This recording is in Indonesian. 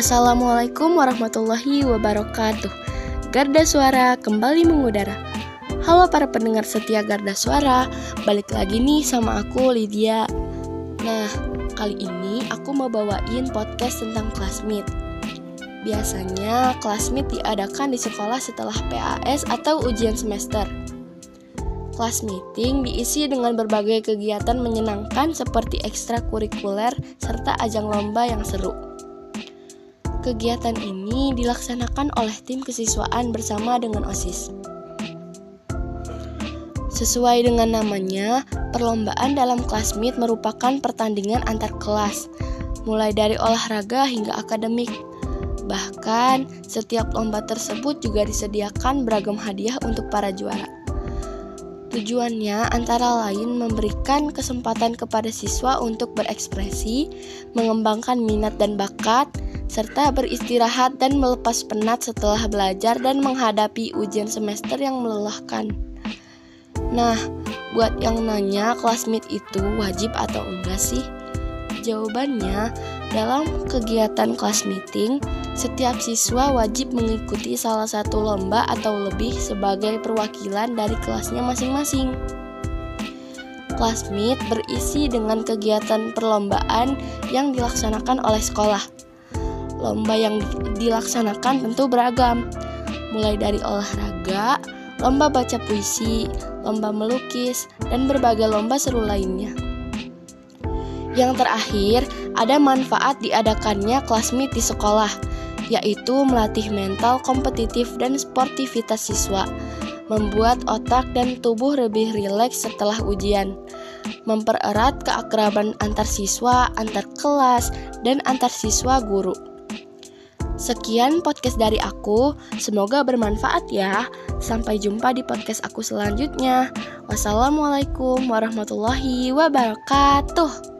Assalamualaikum warahmatullahi wabarakatuh. Garda Suara kembali mengudara. Halo para pendengar setia Garda Suara, balik lagi nih sama aku Lydia. Nah, kali ini aku mau bawain podcast tentang classmate. Biasanya classmate diadakan di sekolah setelah PAS atau ujian semester. Class meeting diisi dengan berbagai kegiatan menyenangkan seperti ekstrakurikuler serta ajang lomba yang seru. Kegiatan ini dilaksanakan oleh tim kesiswaan bersama dengan OSIS. Sesuai dengan namanya, perlombaan dalam kelas meet merupakan pertandingan antar kelas, mulai dari olahraga hingga akademik. Bahkan, setiap lomba tersebut juga disediakan beragam hadiah untuk para juara. Tujuannya antara lain memberikan kesempatan kepada siswa untuk berekspresi, mengembangkan minat dan bakat, serta beristirahat dan melepas penat setelah belajar dan menghadapi ujian semester yang melelahkan. Nah, buat yang nanya classmate itu wajib atau enggak sih? Jawabannya, dalam kegiatan kelas meeting, setiap siswa wajib mengikuti salah satu lomba atau lebih sebagai perwakilan dari kelasnya masing-masing. Kelas meet berisi dengan kegiatan perlombaan yang dilaksanakan oleh sekolah lomba yang dilaksanakan tentu beragam, mulai dari olahraga, lomba baca puisi, lomba melukis, dan berbagai lomba seru lainnya. Yang terakhir, ada manfaat diadakannya kelas meet di sekolah, yaitu melatih mental kompetitif dan sportivitas siswa, membuat otak dan tubuh lebih rileks setelah ujian, mempererat keakraban antar siswa, antar kelas, dan antar siswa guru. Sekian podcast dari aku, semoga bermanfaat ya. Sampai jumpa di podcast aku selanjutnya. Wassalamualaikum warahmatullahi wabarakatuh.